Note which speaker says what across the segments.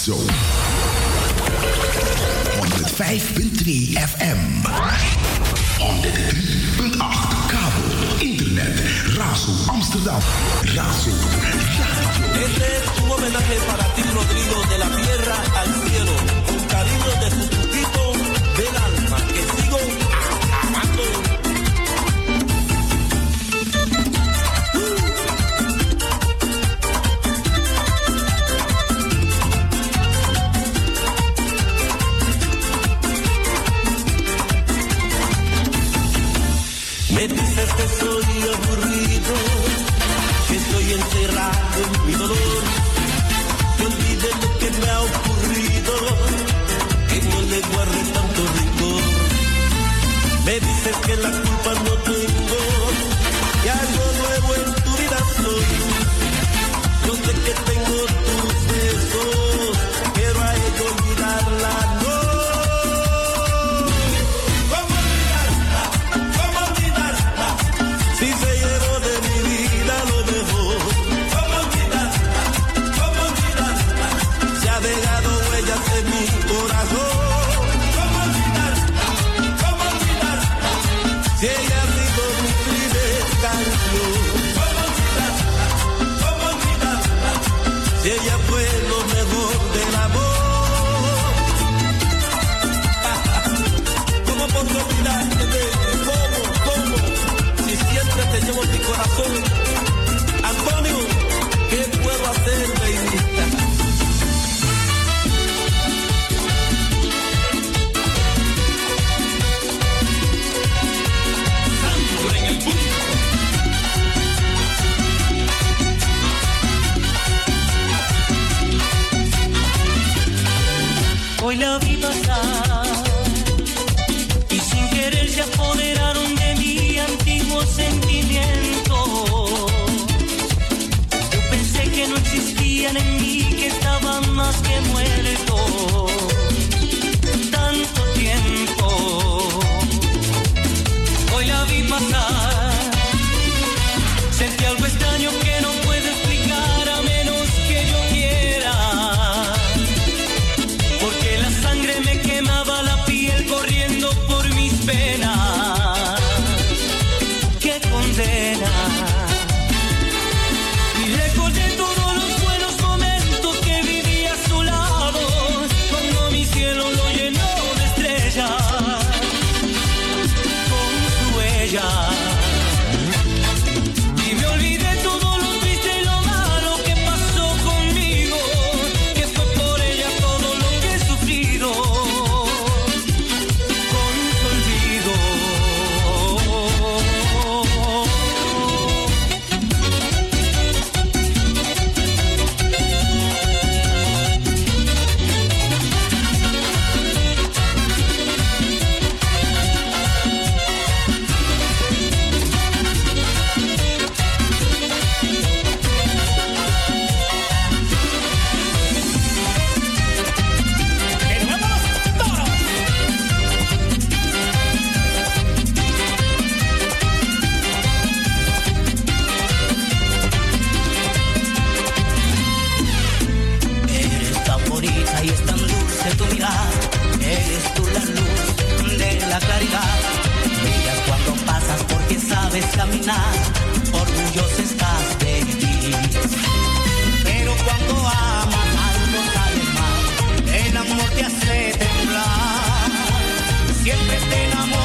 Speaker 1: Paso. 105.2
Speaker 2: FM. 103.8 kabel. Internet. Razo Amsterdam. Razo. Razo.
Speaker 3: Este es un homenaje para ti, Rodrigo, de la tierra al cielo.
Speaker 4: hoy la vi pasar y sin querer se apoderó orgulloso estás de ti. Pero cuando amas algo sale mal, el amor te hace temblar, siempre te enamoras.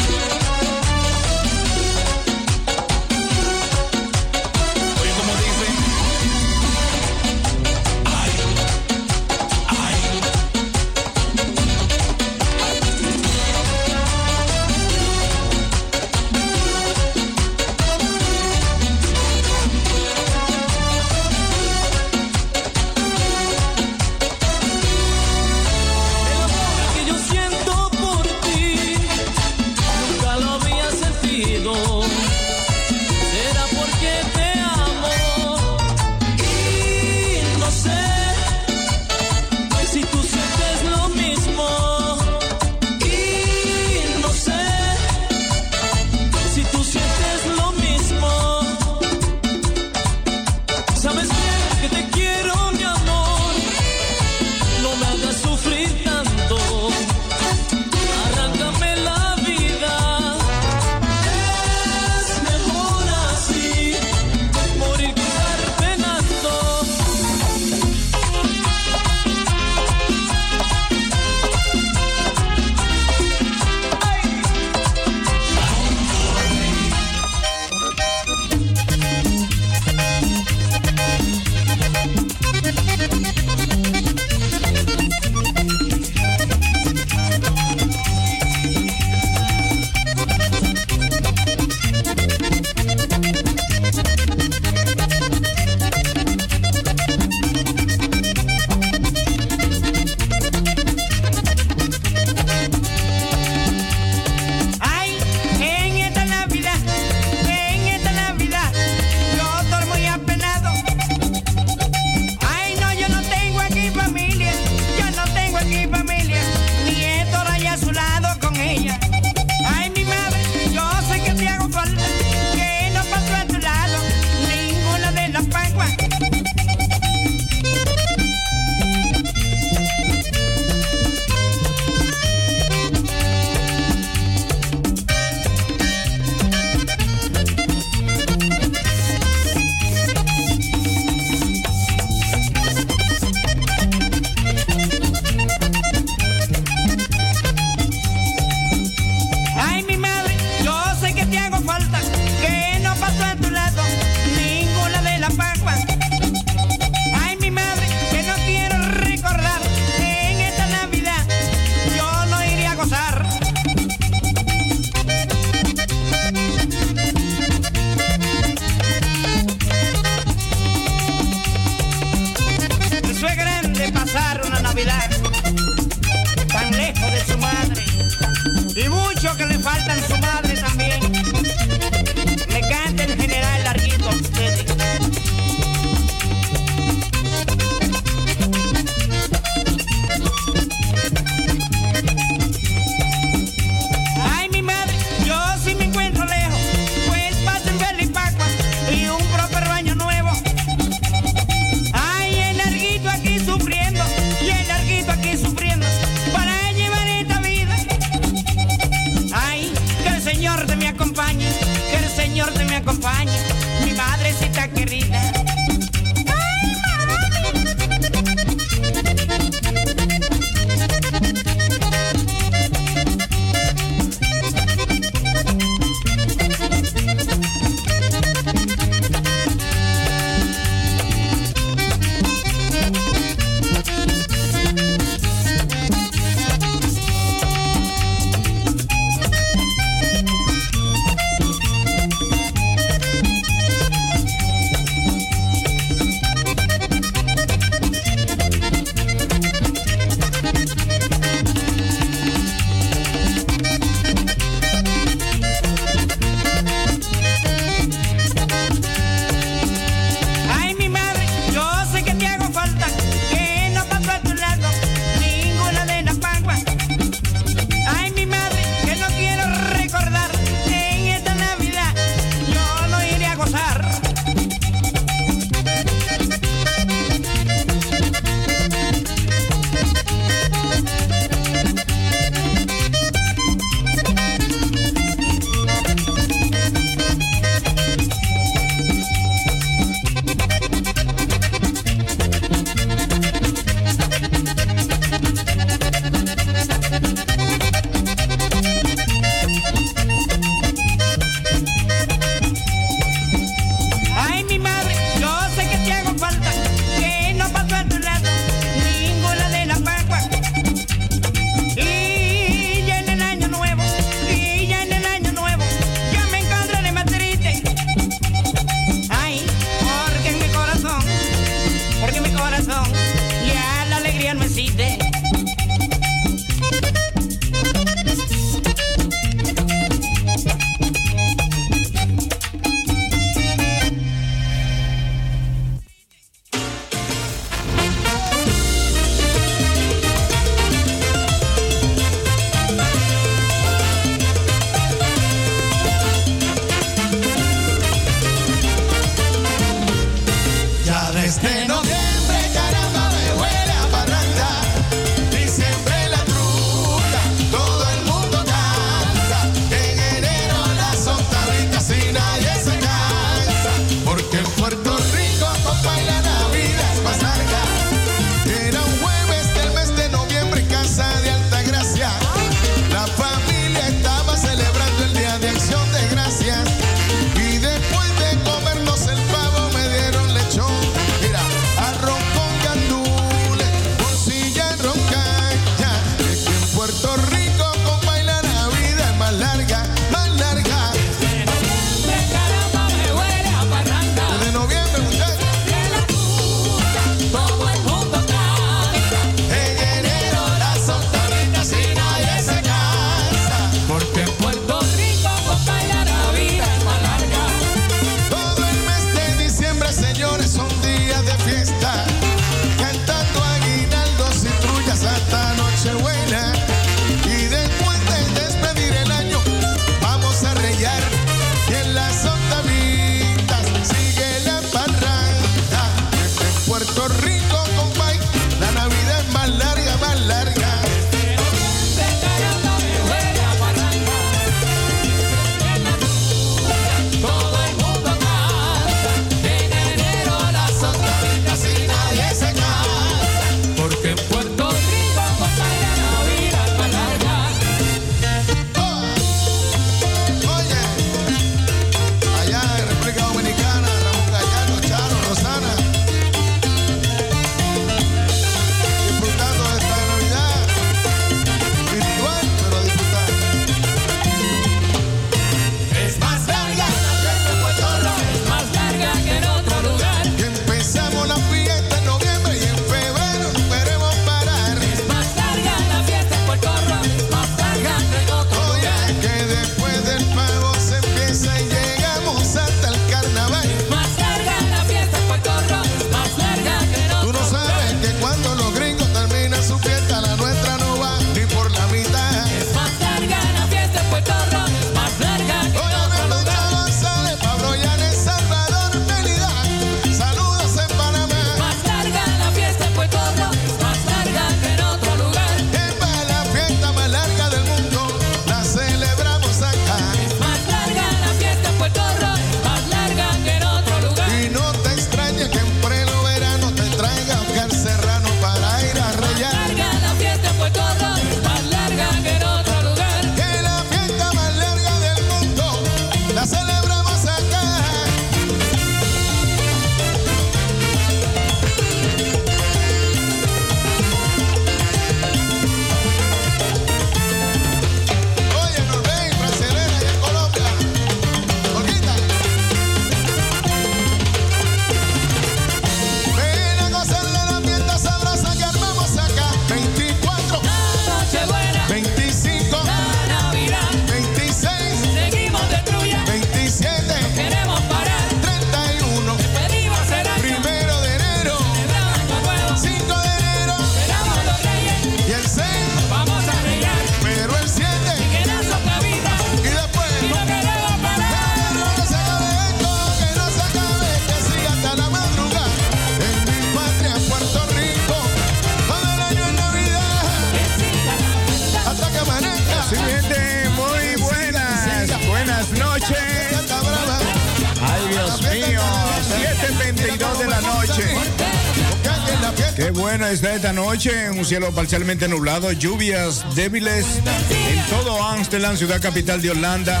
Speaker 5: Está esta noche. Un cielo parcialmente nublado, lluvias débiles en todo Amsterdam, ciudad capital de Holanda.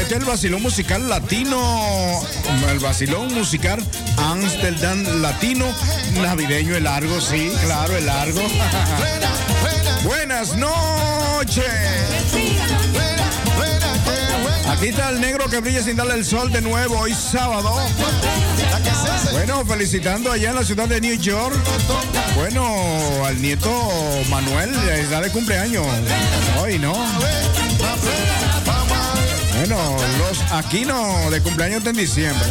Speaker 5: Este es el vacilón musical latino. El vacilón musical Amsterdam latino. Navideño, el largo, sí, claro, el largo. Buenas noches. Aquí está el negro que brilla sin darle el sol de nuevo hoy sábado. Bueno, felicitando allá en la ciudad de New York. Bueno, al nieto Manuel está de cumpleaños. Hoy, ¿no? Bueno, los Aquino de cumpleaños en diciembre.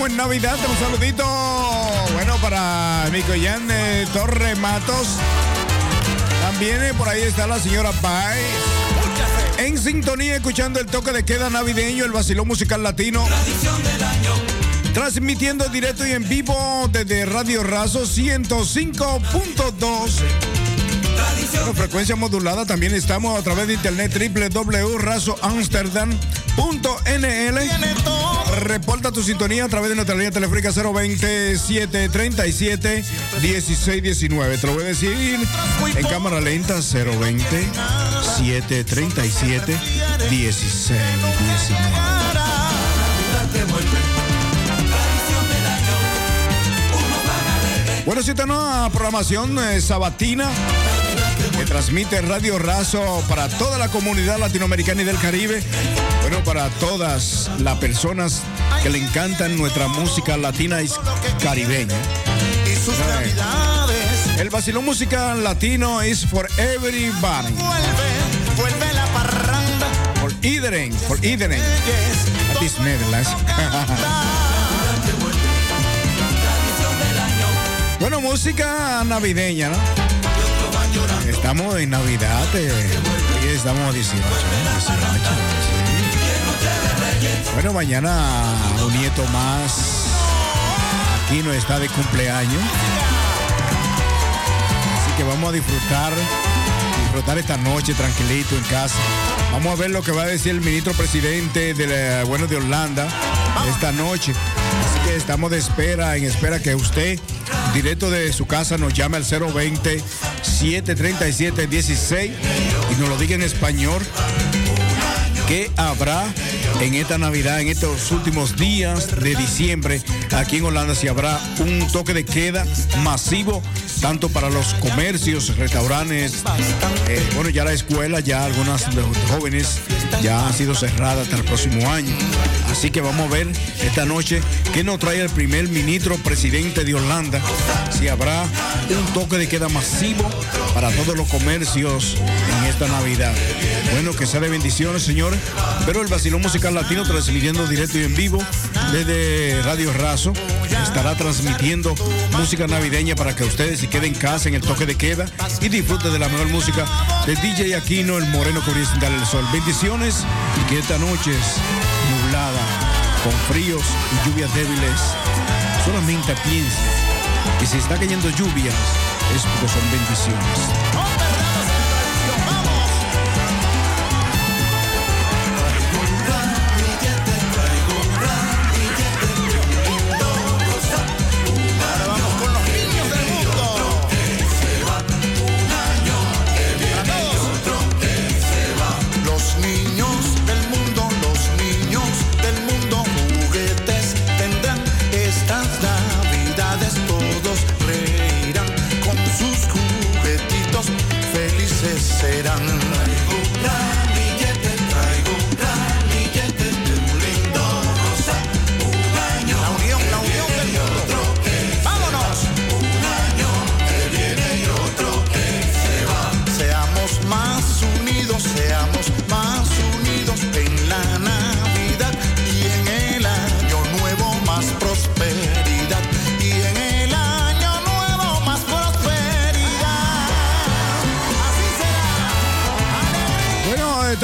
Speaker 6: Estamos en Navidad. Un saludito. Bueno, para Mico Yan de Torre Matos. También eh, por ahí está la señora Pais. En sintonía, escuchando el toque de queda navideño, el vacilón musical latino. Transmitiendo directo y en vivo desde Radio Razo 105.2. Bueno, frecuencia modulada también estamos a través de internet www.razoamsterdam.nl. Reporta tu sintonía a través de nuestra línea telefónica 020 737 1619. Te lo voy a decir en cámara lenta 020 737 1619. Bueno, si esta nueva programación eh, sabatina transmite Radio Razo para toda la comunidad latinoamericana y del Caribe. Bueno, para todas las personas que le encantan nuestra música latina y caribeña. El vacilón musical latino es for everybody.
Speaker 7: Vuelve la parranda.
Speaker 6: For iedereen, for iedereen. Het is Nederlands. Bueno, música navideña, ¿no? Estamos en Navidad, eh, estamos a 18, ¿eh? 18, sí. Bueno, mañana un nieto más aquí no está de cumpleaños. Así que vamos a disfrutar, disfrutar esta noche tranquilito en casa. Vamos a ver lo que va a decir el ministro presidente de, la- bueno, de Holanda esta noche. Así que estamos de espera, en espera que usted, directo de su casa, nos llame al 020 737 16 y nos lo diga en español. ¿Qué habrá en esta Navidad, en estos últimos días de diciembre aquí en Holanda? Si habrá un toque de queda masivo, tanto para los comercios, restaurantes, eh, bueno, ya la escuela, ya algunas de los jóvenes ya han sido cerradas hasta el próximo año. Así que vamos a ver esta noche qué nos trae el primer ministro presidente de Holanda. Si habrá un toque de queda masivo para todos los comercios en esta Navidad. Bueno, que sea de bendiciones, señores. Pero el vacilón musical latino transmitiendo directo y en vivo desde Radio Razo. Estará transmitiendo música navideña para que ustedes se queden en casa en el toque de queda y disfruten de la mejor música de DJ Aquino, el moreno que sin el sol. Bendiciones y que esta noche es nublada, con fríos y lluvias débiles. Solamente piense que si está cayendo lluvias es porque son bendiciones.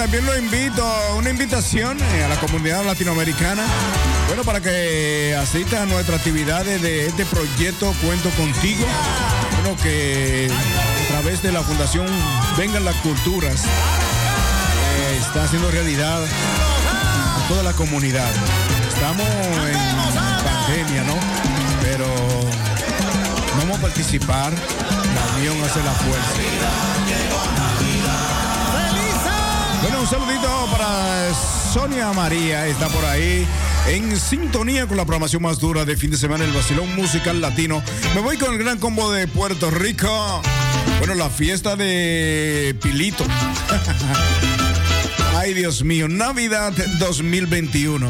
Speaker 6: También lo invito, una invitación eh, a la comunidad latinoamericana, bueno, para que asista a nuestras actividades de este proyecto Cuento Contigo, bueno, que a través de la Fundación Vengan las Culturas eh, está haciendo realidad a toda la comunidad. Estamos en pandemia, ¿no? Pero vamos a participar, la unión hace la fuerza. Saludito para Sonia María, está por ahí en sintonía con la programación más dura de fin de semana, el vacilón musical latino. Me voy con el gran combo de Puerto Rico. Bueno, la fiesta de Pilito. Ay, Dios mío, Navidad 2021.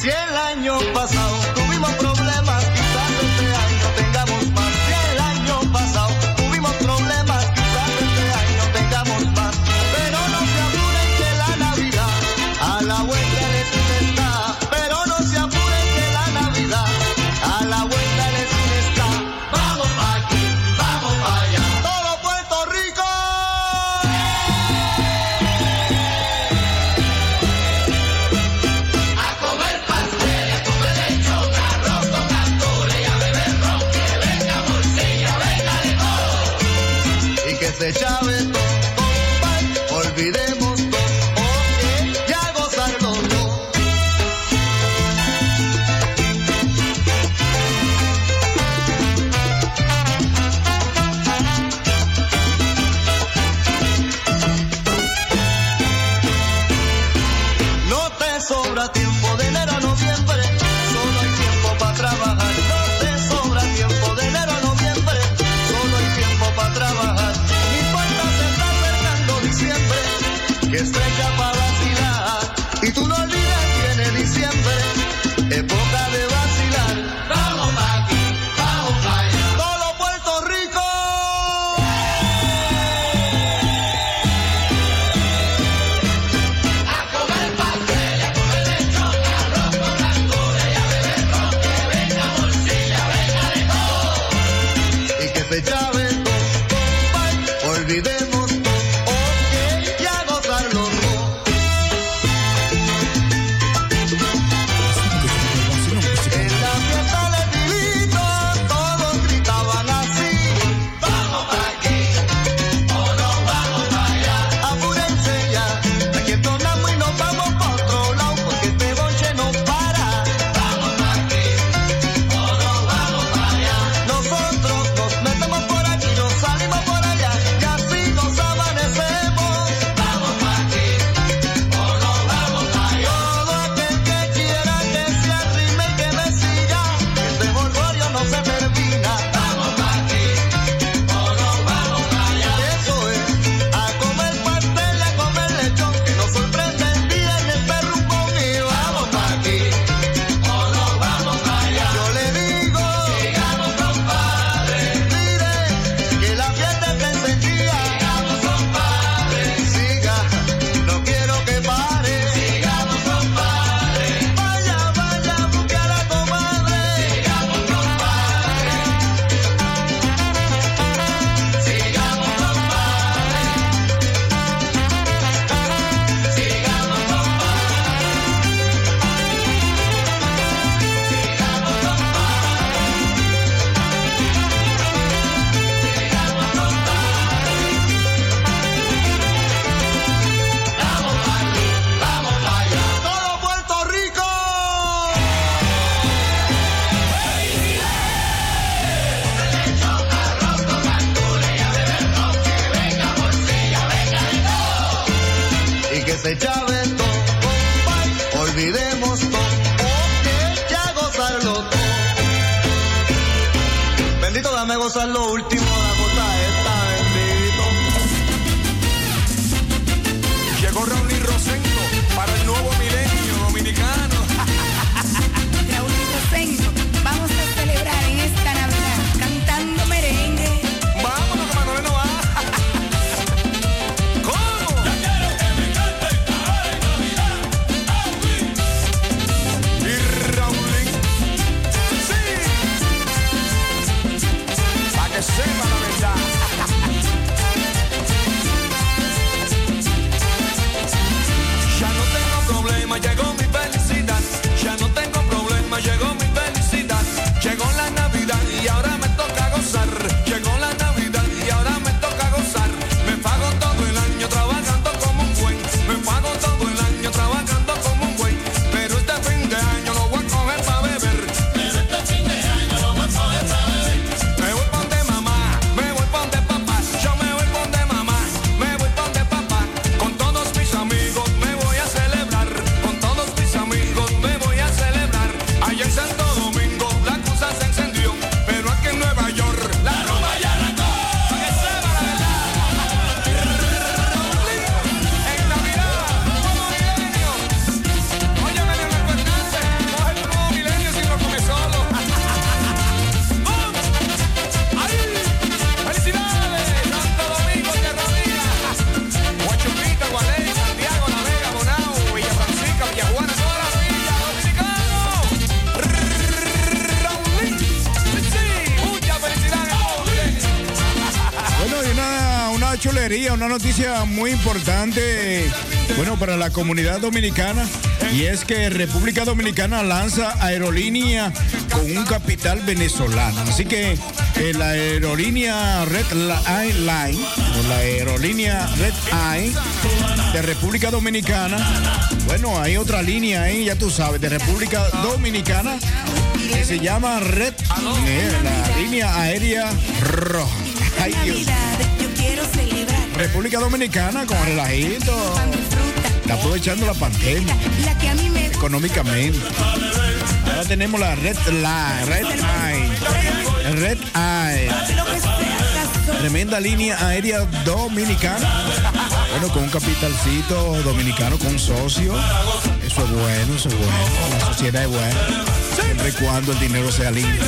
Speaker 8: Si el año pasado tuvimos
Speaker 6: noticia muy importante, bueno, para la comunidad dominicana, y es que República Dominicana lanza aerolínea con un capital venezolano. Así que eh, la aerolínea Red Line, o la aerolínea Red Eye de República Dominicana. Bueno, hay otra línea ahí, ya tú sabes, de República Dominicana que se llama Red, eh, la línea aérea roja. Ay, Dios. República Dominicana con relajito. Está aprovechando la pandemia económicamente. Ahora tenemos la Red Line, Red Eye. Red Eye. Tremenda línea aérea dominicana. Bueno, con un capitalcito dominicano, con un socio. Eso es bueno, eso es bueno. La sociedad es buena. Siempre y cuando el dinero sea limpio.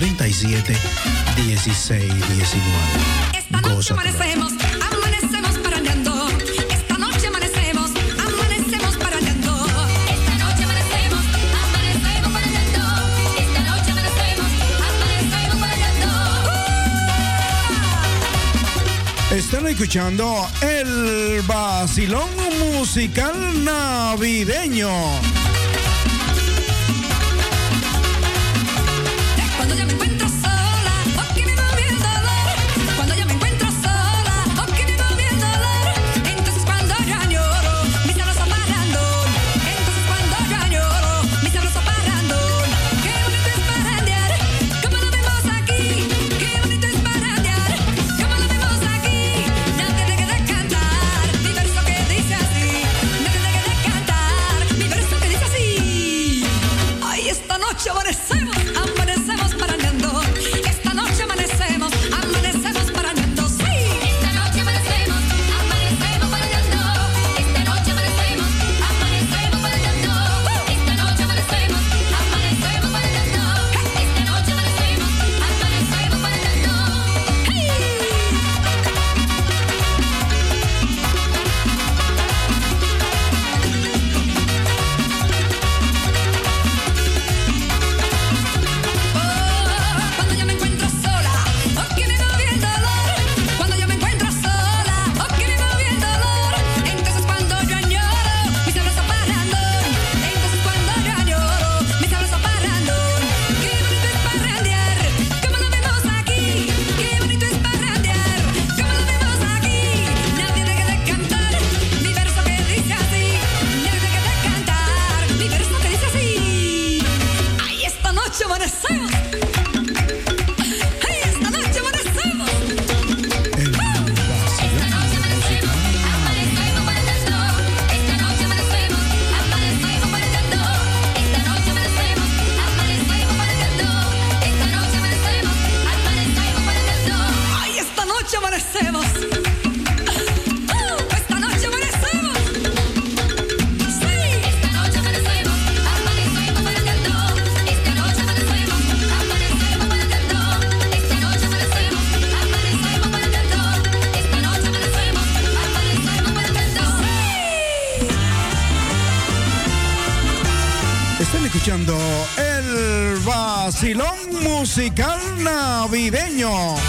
Speaker 6: 37 16 19.
Speaker 9: Esta noche amanecemos, amanecemos paraleando. Esta noche amanecemos, amanecemos paraleando. Esta noche amanecemos, amanecemos paraleando. Esta noche amanecemos, amanecemos paraleando.
Speaker 10: Están escuchando el vacilón musical navideño. musical navideño.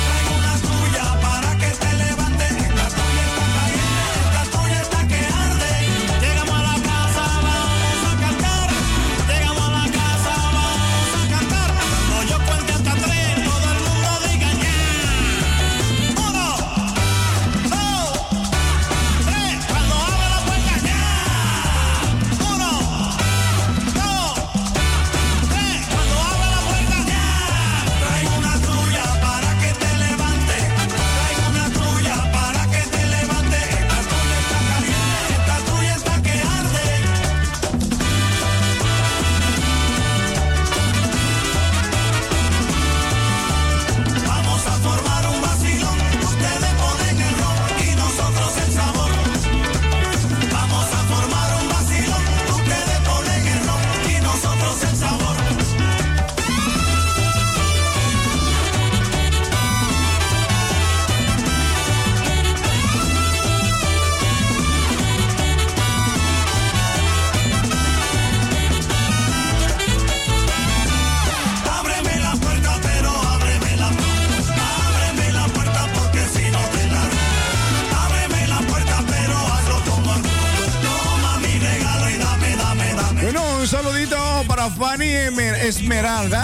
Speaker 10: Esmeralda.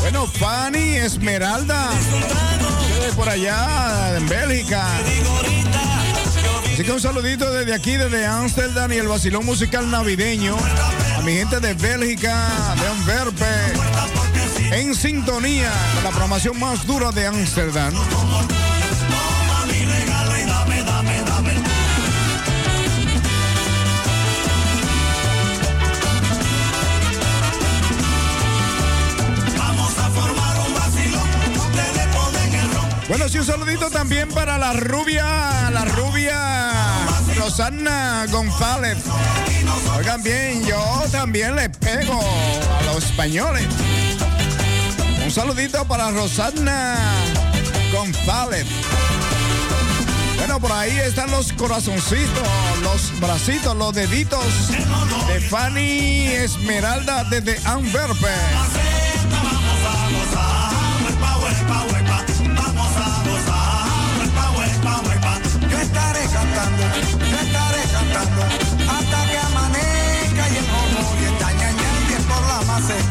Speaker 10: Bueno, Fanny Esmeralda. Por allá, en Bélgica. Así que un saludito desde aquí, desde Amsterdam y el vacilón musical navideño. A mi gente de Bélgica, de Anverpe. En sintonía con la programación más dura de Amsterdam.
Speaker 11: Pues, y un
Speaker 10: saludito también para la rubia, la rubia
Speaker 3: Rosana González. Oigan bien, yo también les pego a los españoles. Un saludito para Rosana González. Bueno, por ahí están los corazoncitos, los bracitos, los deditos de Fanny Esmeralda desde
Speaker 12: Anverpe.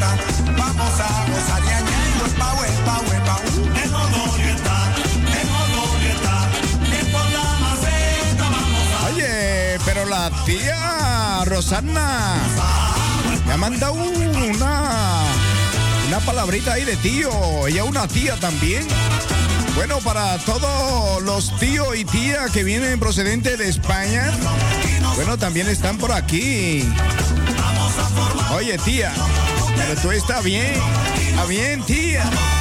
Speaker 12: fiesta. Vamos a gozar y añadiendo pa' huepa, huepa. En modo oriental, en modo oriental, es por la maceta, vamos a...
Speaker 3: Oye, pero la tía Rosana me ha mandado una, una palabrita ahí de tío. Ella una tía también. Bueno, para todos los tíos y tías que vienen procedente de España, bueno, también están por aquí. Oye, tía, pero tú está bien. Está bien, tía.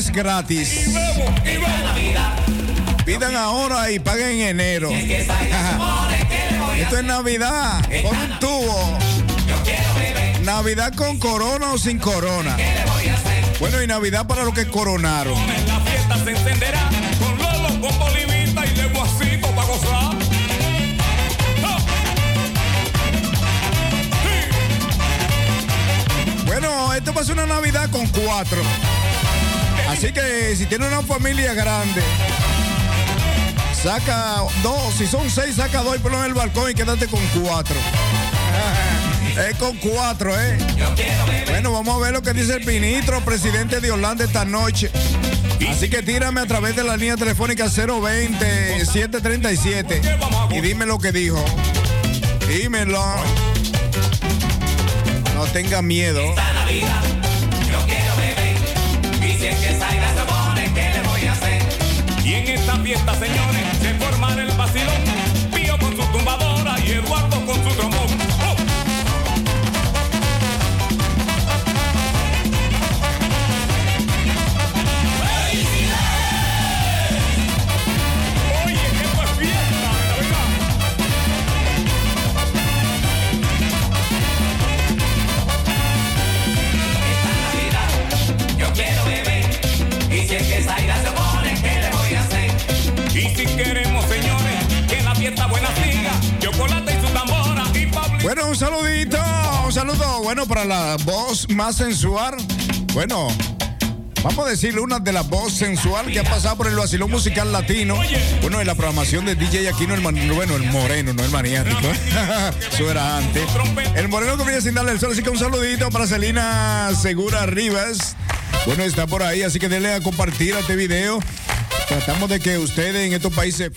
Speaker 13: Y
Speaker 6: es gratis. Pidan ahora y paguen en enero. Esto es Navidad con un tubo. Navidad con corona o sin corona. Bueno, y Navidad para los que coronaron.
Speaker 14: La fiesta se encenderá con Lolo, con Bolivita y Leguacito para gozar.
Speaker 6: Bueno, esto va a ser una Navidad con cuatro. Así que si tiene una familia grande, saca dos. Si son seis, saca dos y ponlo en el balcón y quédate con cuatro. Es con cuatro, ¿eh? Bueno, vamos a ver lo que dice el ministro, presidente de Holanda esta noche. Así que tírame a través de la línea telefónica 020-737 y dime lo que dijo. Dímelo. No tenga miedo.
Speaker 14: Navidad, yo quiero beber. Y si es que esta fiesta, señores, se formará el vacilón.
Speaker 6: Un saludito, un saludo bueno para la voz más sensual. Bueno, vamos a decirle una de las voces sensual que ha pasado por el vacilón musical latino. Bueno, en la programación de DJ Aquino, el man- bueno, el moreno, no el maniático. Eso era antes. El moreno que viene sin darle el sol, así que un saludito para Celina Segura Rivas. Bueno, está por ahí, así que denle a compartir este video. Tratamos de que ustedes en estos países